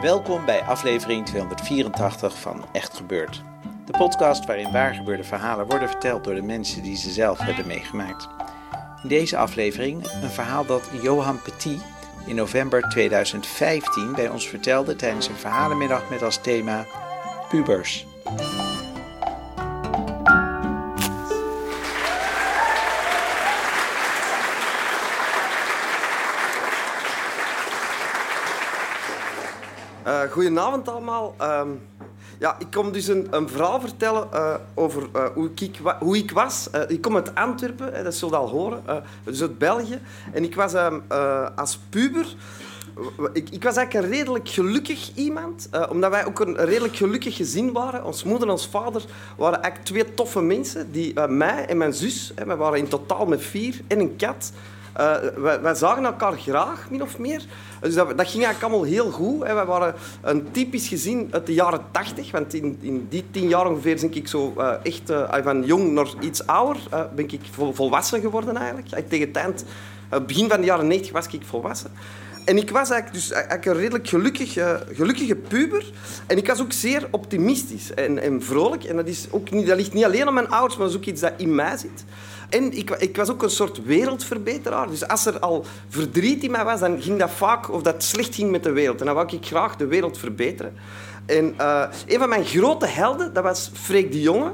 Welkom bij aflevering 284 van Echt Gebeurd. De podcast waarin waargebeurde verhalen worden verteld door de mensen die ze zelf hebben meegemaakt. In deze aflevering een verhaal dat Johan Petit in november 2015 bij ons vertelde tijdens een verhalenmiddag met als thema pubers. Uh, goedenavond allemaal. Uh, ja, ik kom dus een, een verhaal vertellen uh, over uh, hoe, ik, hoe, ik, was. ik kom uit Antwerpen, dat zult je al horen, dus uit België. En ik was ehm, als puber... Ik, ik, was eigenlijk een redelijk gelukkig iemand, omdat wij ook een redelijk gelukkig gezin waren. Ons moeder en ons vader waren eigenlijk twee toffe mensen. Die, mij en mijn zus, we waren in totaal met vier, en een kat... Uh, wij, zagen elkaar graag, min of meer. Dus dat, dat ging eigenlijk allemaal heel goed. Hè. Wij waren een typisch gezin uit de jaren tachtig. Want in, in, die tien jaar ongeveer ben ik zo uh, echt uh, van jong naar iets ouder. ben ik vol, volwassen geworden eigenlijk. Tegen het begin van de jaren negentig was ik volwassen. En ik was eigenlijk, dus eigenlijk een redelijk gelukkig, gelukkige puber. En ik was ook zeer optimistisch en, en vrolijk. En dat, is ook niet, dat ligt niet alleen aan mijn ouders, maar dat is ook iets dat in mij zit. En ik, ik, was ook een soort wereldverbeteraar. Dus als er al verdriet in mij was, dan ging dat vaak, of dat slecht ging met de wereld. En dan wou ik graag de wereld verbeteren. En uh, een van mijn grote helden, dat was Freek de Jonge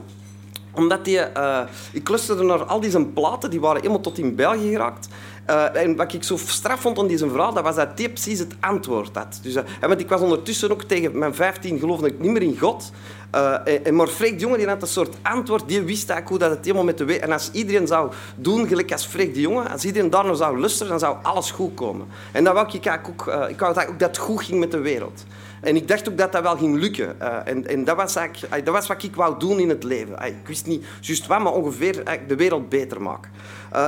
omdat die, uh, ik luisterde naar al die zijn platen, die waren helemaal tot in België geraakt. Uh, en wat ik zo straf vond aan deze verhaal, dat was dat hij precies het antwoord had. Dus, uh, want ik was ondertussen ook tegen mijn 15 geloofde ik niet meer in God. Uh, en, maar Freek de Jonge die had een soort antwoord, die wist eigenlijk hoe dat het helemaal met de wereld... En als iedereen zou doen, gelijk als Freek de Jonge, als iedereen daar nou zou luisteren, dan zou alles goed komen. En dat wou ik eigenlijk ook, ik wou dat, ook dat het goed ging met de wereld. En ik dacht ook dat dat wel ging lukken. Uh, en en dat, was eigenlijk, dat was wat ik wou doen in het leven. ik wist niet juist wat, maar ongeveer de wereld beter maken.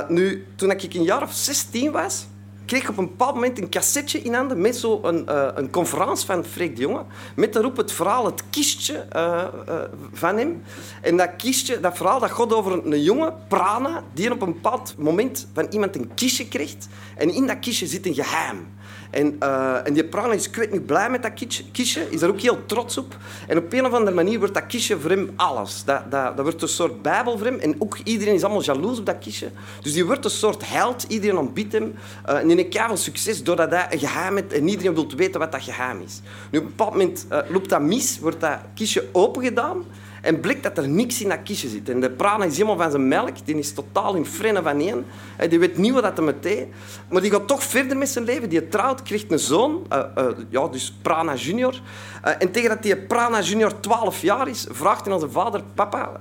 Nu, toen ik een jaar of 16 was, kreeg op een bepaald moment een cassetje in handen met zo'n een, uh, een conferentie van Freek de Jonge. Met daarop het verhaal, het kistje uh, uh, van hem. En dat kistje, dat verhaal, dat gaat over een jongen, Prana, die op een bepaald moment van iemand een kistje krijgt. En in dat kistje zit een geheim. En, uh, en die Prana is kwijt niet blij met dat kistje, is daar ook heel trots op. En op een of andere manier wordt dat kistje voor hem alles. Dat, dat, dat wordt een soort bijbel voor hem. En ook iedereen is allemaal jaloers op dat kistje. Dus die wordt een soort held. Iedereen ontbiedt hem. Uh, en die heeft veel succes doordat hij een geheim heeft en iedereen wil weten wat dat geheim is. Nu, op een bepaald moment uh, loopt dat mis, wordt dat kistje opengedaan. En blijkt dat er niks in dat kistje zit. En de prana is helemaal van zijn melk. Die is totaal in frennen van één. Die weet niet wat dat deed. Maar die gaat toch verder met zijn leven. Die trouwt, krijgt een zoon. Uh, uh, ja, dus Prana junior. Uh, en tegen dat die Prana junior 12 jaar is, vraagt hij zijn vader... Papa,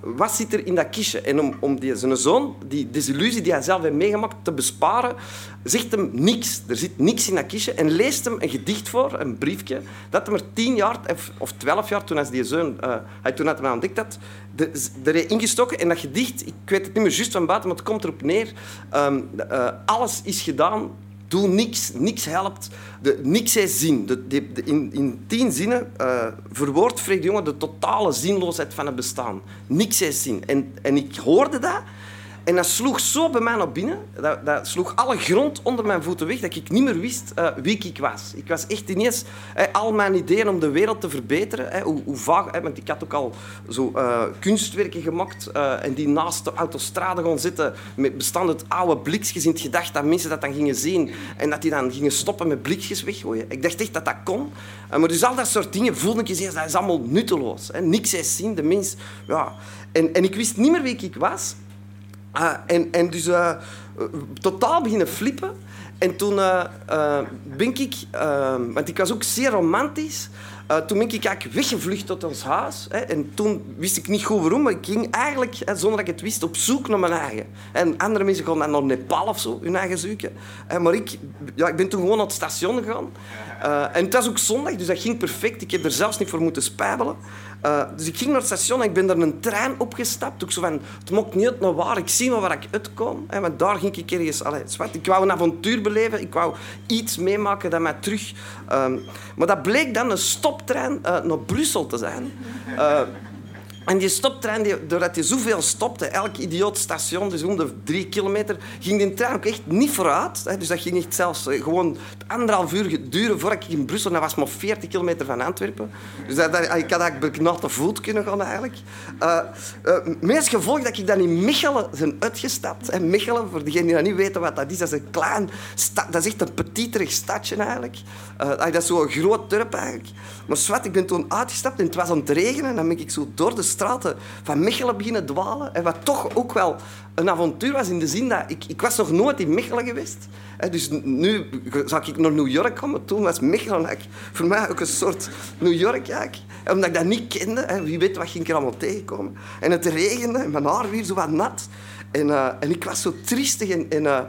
wat zit er in dat kistje? En om, om die, zijn zoon, die desillusie die hij zelf heeft meegemaakt, te besparen, zegt hem niks. Er zit niks in dat kistje. En leest hem een gedicht voor, een briefje, dat hem er 10 jaar of 12 jaar, toen hij die zoon hij toen had hij ontdekt dat, er ingestoken. En dat gedicht, ik weet het niet meer juist van buiten, maar het komt erop neer. Um, uh, alles is gedaan, doe niks, niks helpt. De, niks heeft zin. De, de, in, in tien zinnen uh, verwoordt Freek de Jonge de totale zinloosheid van het bestaan. Niks heeft zin. En, en ik hoorde dat en dat sloeg zo bij mij naar binnen. Dat, dat, sloeg alle grond onder mijn voeten weg, dat ik niet meer wist uh, wie ik was. Ik was echt ineens... Eh, al mijn ideeën om de wereld te verbeteren, eh, hoe, hoe vaag... want ik had ook al zo uh, kunstwerken gemaakt en die naast de autostrade gaan zitten met bestand uit oude blikjes in het gedacht dat mensen dat dan gingen zien en dat die dan gingen stoppen met blikjes weggooien. Ik dacht echt dat dat kon. maar dus al dat soort dingen voelde ik eens, dat is allemaal nutteloos. Niks is zin, de mens... Ja. En, en ik wist niet meer wie ik was... Uh, en, en dus uh, totaal beginnen flippen. En toen uh, uh, ben ik, want ik was ook zeer romantisch, toen ben ik eigenlijk weggevlucht tot ons huis. Hè. En toen wist ik niet goed waarom, maar ik ging eigenlijk, hè, zonder dat ik het wist, op zoek naar mijn eigen. En andere mensen gaan dan naar Nepal of zo, hun eigen zoeken. maar ik, ja, ik ben toen gewoon naar het station gegaan. en het was ook zondag, dus dat ging perfect. Ik heb er zelfs niet voor moeten spijbelen. Uh, dus ik ging naar het station en ik ben er een trein opgestapt. Ook zo van, het mocht niet uit naar waar, ik zie maar waar ik uitkom. Hè, want daar ging ik ergens... Allee, zwart. Ik wou een avontuur beleven, ik wou iets meemaken dat mij terug... Um, maar dat bleek dan een stoptrein uh, naar Brussel te zijn. Uh, en die stoptrein, die, doordat hij zoveel stopte, elk idioot station, dus om de drie kilometer, ging die trein ook echt niet vooruit. Hè. Dus dat ging echt zelfs eh, gewoon anderhalf uur duren voordat ik in Brussel... Dat was maar 40 kilometer van Antwerpen. Dus dat, ik had eigenlijk te voet kunnen gaan, eigenlijk. Uh, meest gevolg dat ik dan in Mechelen ben uitgestapt. En Mechelen, voor degenen die dat niet weten wat dat is, dat is een klein... Stad, dat is echt een petiterig stadje, eigenlijk. Dat is zo'n groot dorp, eigenlijk. Maar zwart, ik ben toen uitgestapt en het was aan het regenen. En dan ben ik zo door de straten van Mechelen beginnen dwalen. En wat toch ook wel een avontuur was in de zin dat ik, ik was nog nooit in Mechelen geweest. Dus nu zou ik naar New York komen. Toen was Mechelen voor mij ook een soort New York. Omdat ik dat niet kende. Wie weet wat ging ik er allemaal tegenkomen. En het regende en mijn haar weer zo wat nat. En, uh, en ik was zo triestig en, uh,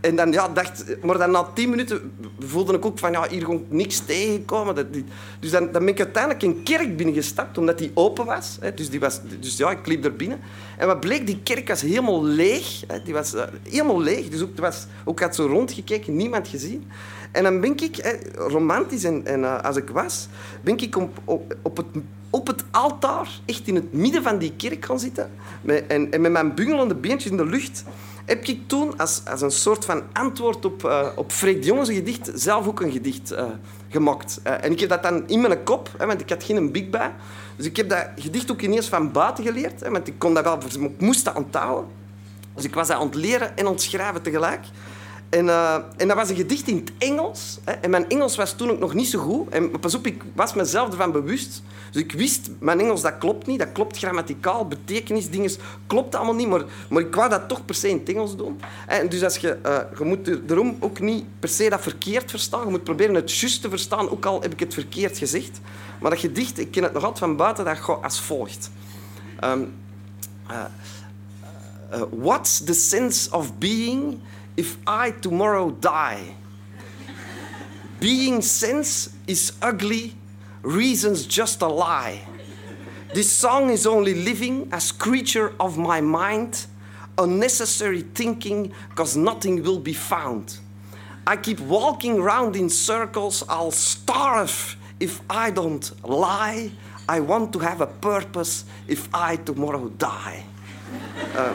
en dan ja, dacht, maar dan na tien minuten voelde ik ook van ja, hier gewoon niks tegenkomen. Dus dan, dan ben ik uiteindelijk een kerk binnengestapt, omdat die open was. Hè. Dus, die was. dus ja, ik liep er binnen. En wat bleek, die kerk was helemaal leeg. Hè. Die was uh, helemaal leeg. Dus ook, was, ook had zo rondgekeken, niemand gezien. En dan ben ik, hè, romantisch en, en uh, als ik was, ben ik op, op, op, het, op het altaar, echt in het midden van die kerk gaan zitten. Met, en, en met mijn bungelende beentjes in de lucht heb ik toen als, als een soort van antwoord op, uh, op Freek de Jongens gedicht zelf ook een gedicht uh, gemaakt. Uh, en ik heb dat dan in mijn kop, hè, want ik had geen big bij. Dus ik heb dat gedicht ook ineens van buiten geleerd, hè, want ik kon dat wel, ik moest dat onthouden. Dus ik was dat aan het leren en ontschrijven tegelijk. En, uh, en dat was een gedicht in het Engels. Hè. En mijn Engels was toen ook nog niet zo goed. En pas op, ik was mezelf ervan bewust. Dus ik wist, mijn Engels dat klopt niet. Dat klopt grammaticaal, betekenisdingen klopt allemaal niet. Maar, maar ik wou dat toch per se in het Engels doen. En dus als je, uh, je moet daarom ook niet per se dat verkeerd verstaan. Je moet proberen het juist te verstaan, ook al heb ik het verkeerd gezegd. Maar dat gedicht, ik ken het nog altijd van buiten, dat gaat als volgt. Um, uh, what's the sense of being... if I tomorrow die. Being sense is ugly, reason's just a lie. This song is only living as creature of my mind, unnecessary thinking, cause nothing will be found. I keep walking round in circles, I'll starve if I don't lie. I want to have a purpose if I tomorrow die. Uh,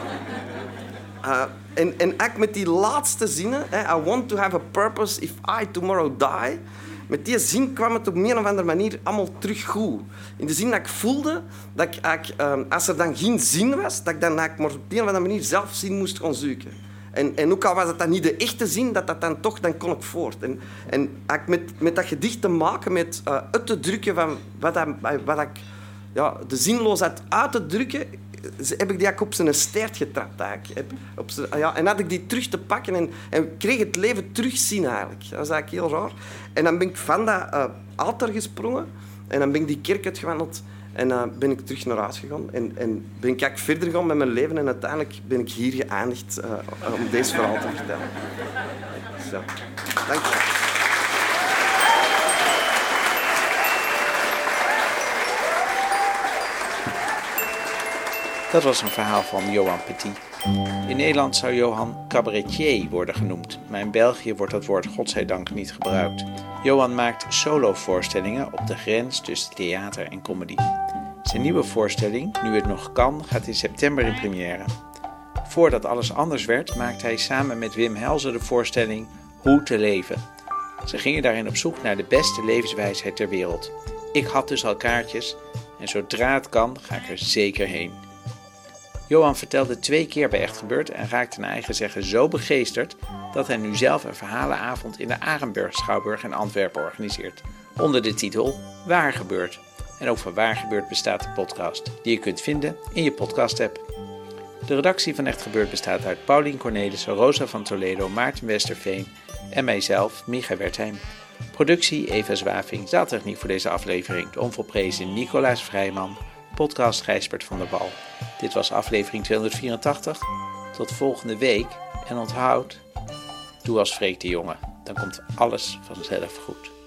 uh, en, en met die laatste zinnen, I want to have a purpose if I tomorrow die, met die zin kwam het op een of andere manier allemaal terug goed. In de zin dat ik voelde dat ik ehm, als er dan geen zin was, dat ik dan maar op een of andere manier zelf zin moest gaan zoeken. En, en ook al was het dan niet de echte zin, dat dat dan toch, dan kon ik voort. En, en met, met dat gedicht te maken, met uh, uit te drukken van wat, dat, wat ik, ja, de zinloosheid uit te drukken, heb ik die op zijn stert getrapt. Op zijn, ja, en had ik die terug te pakken en, en kreeg het leven terugzien eigenlijk. Dat was eigenlijk heel raar. En dan ben ik van dat uh, altaar gesprongen en dan ben ik die kerk uitgewandeld en uh, ben ik terug naar huis gegaan. En, en ben ik eigenlijk verder gegaan met mijn leven en uiteindelijk ben ik hier geëindigd uh, om deze verhaal te vertellen. Zo. Dank je Dat was een verhaal van Johan Petit. In Nederland zou Johan cabaretier worden genoemd, maar in België wordt dat woord godzijdank niet gebruikt. Johan maakt solovoorstellingen op de grens tussen theater en comedy. Zijn nieuwe voorstelling, Nu het nog kan, gaat in september in première. Voordat alles anders werd, maakte hij samen met Wim Helzer de voorstelling Hoe te leven. Ze gingen daarin op zoek naar de beste levenswijsheid ter wereld. Ik had dus al kaartjes en zodra het kan, ga ik er zeker heen. Johan vertelde twee keer bij Echt Gebeurd en raakte naar eigen zeggen zo begeesterd dat hij nu zelf een verhalenavond in de Arenburg Schouwburg in Antwerpen organiseert. Onder de titel Waar gebeurt. En ook van Waar gebeurt bestaat de podcast, die je kunt vinden in je podcast-app. De redactie van Echt Gebeurd bestaat uit Paulien Cornelissen, Rosa van Toledo, Maarten Westerveen, En mijzelf, Micha Wertheim. Productie Eva Zwaving, zaaltechniek voor deze aflevering de onvolprezen Nicolaas Vrijman, podcast Gijsbert van der Wal. Dit was aflevering 284. Tot volgende week en onthoud, doe als Freek de jongen, dan komt alles vanzelf goed.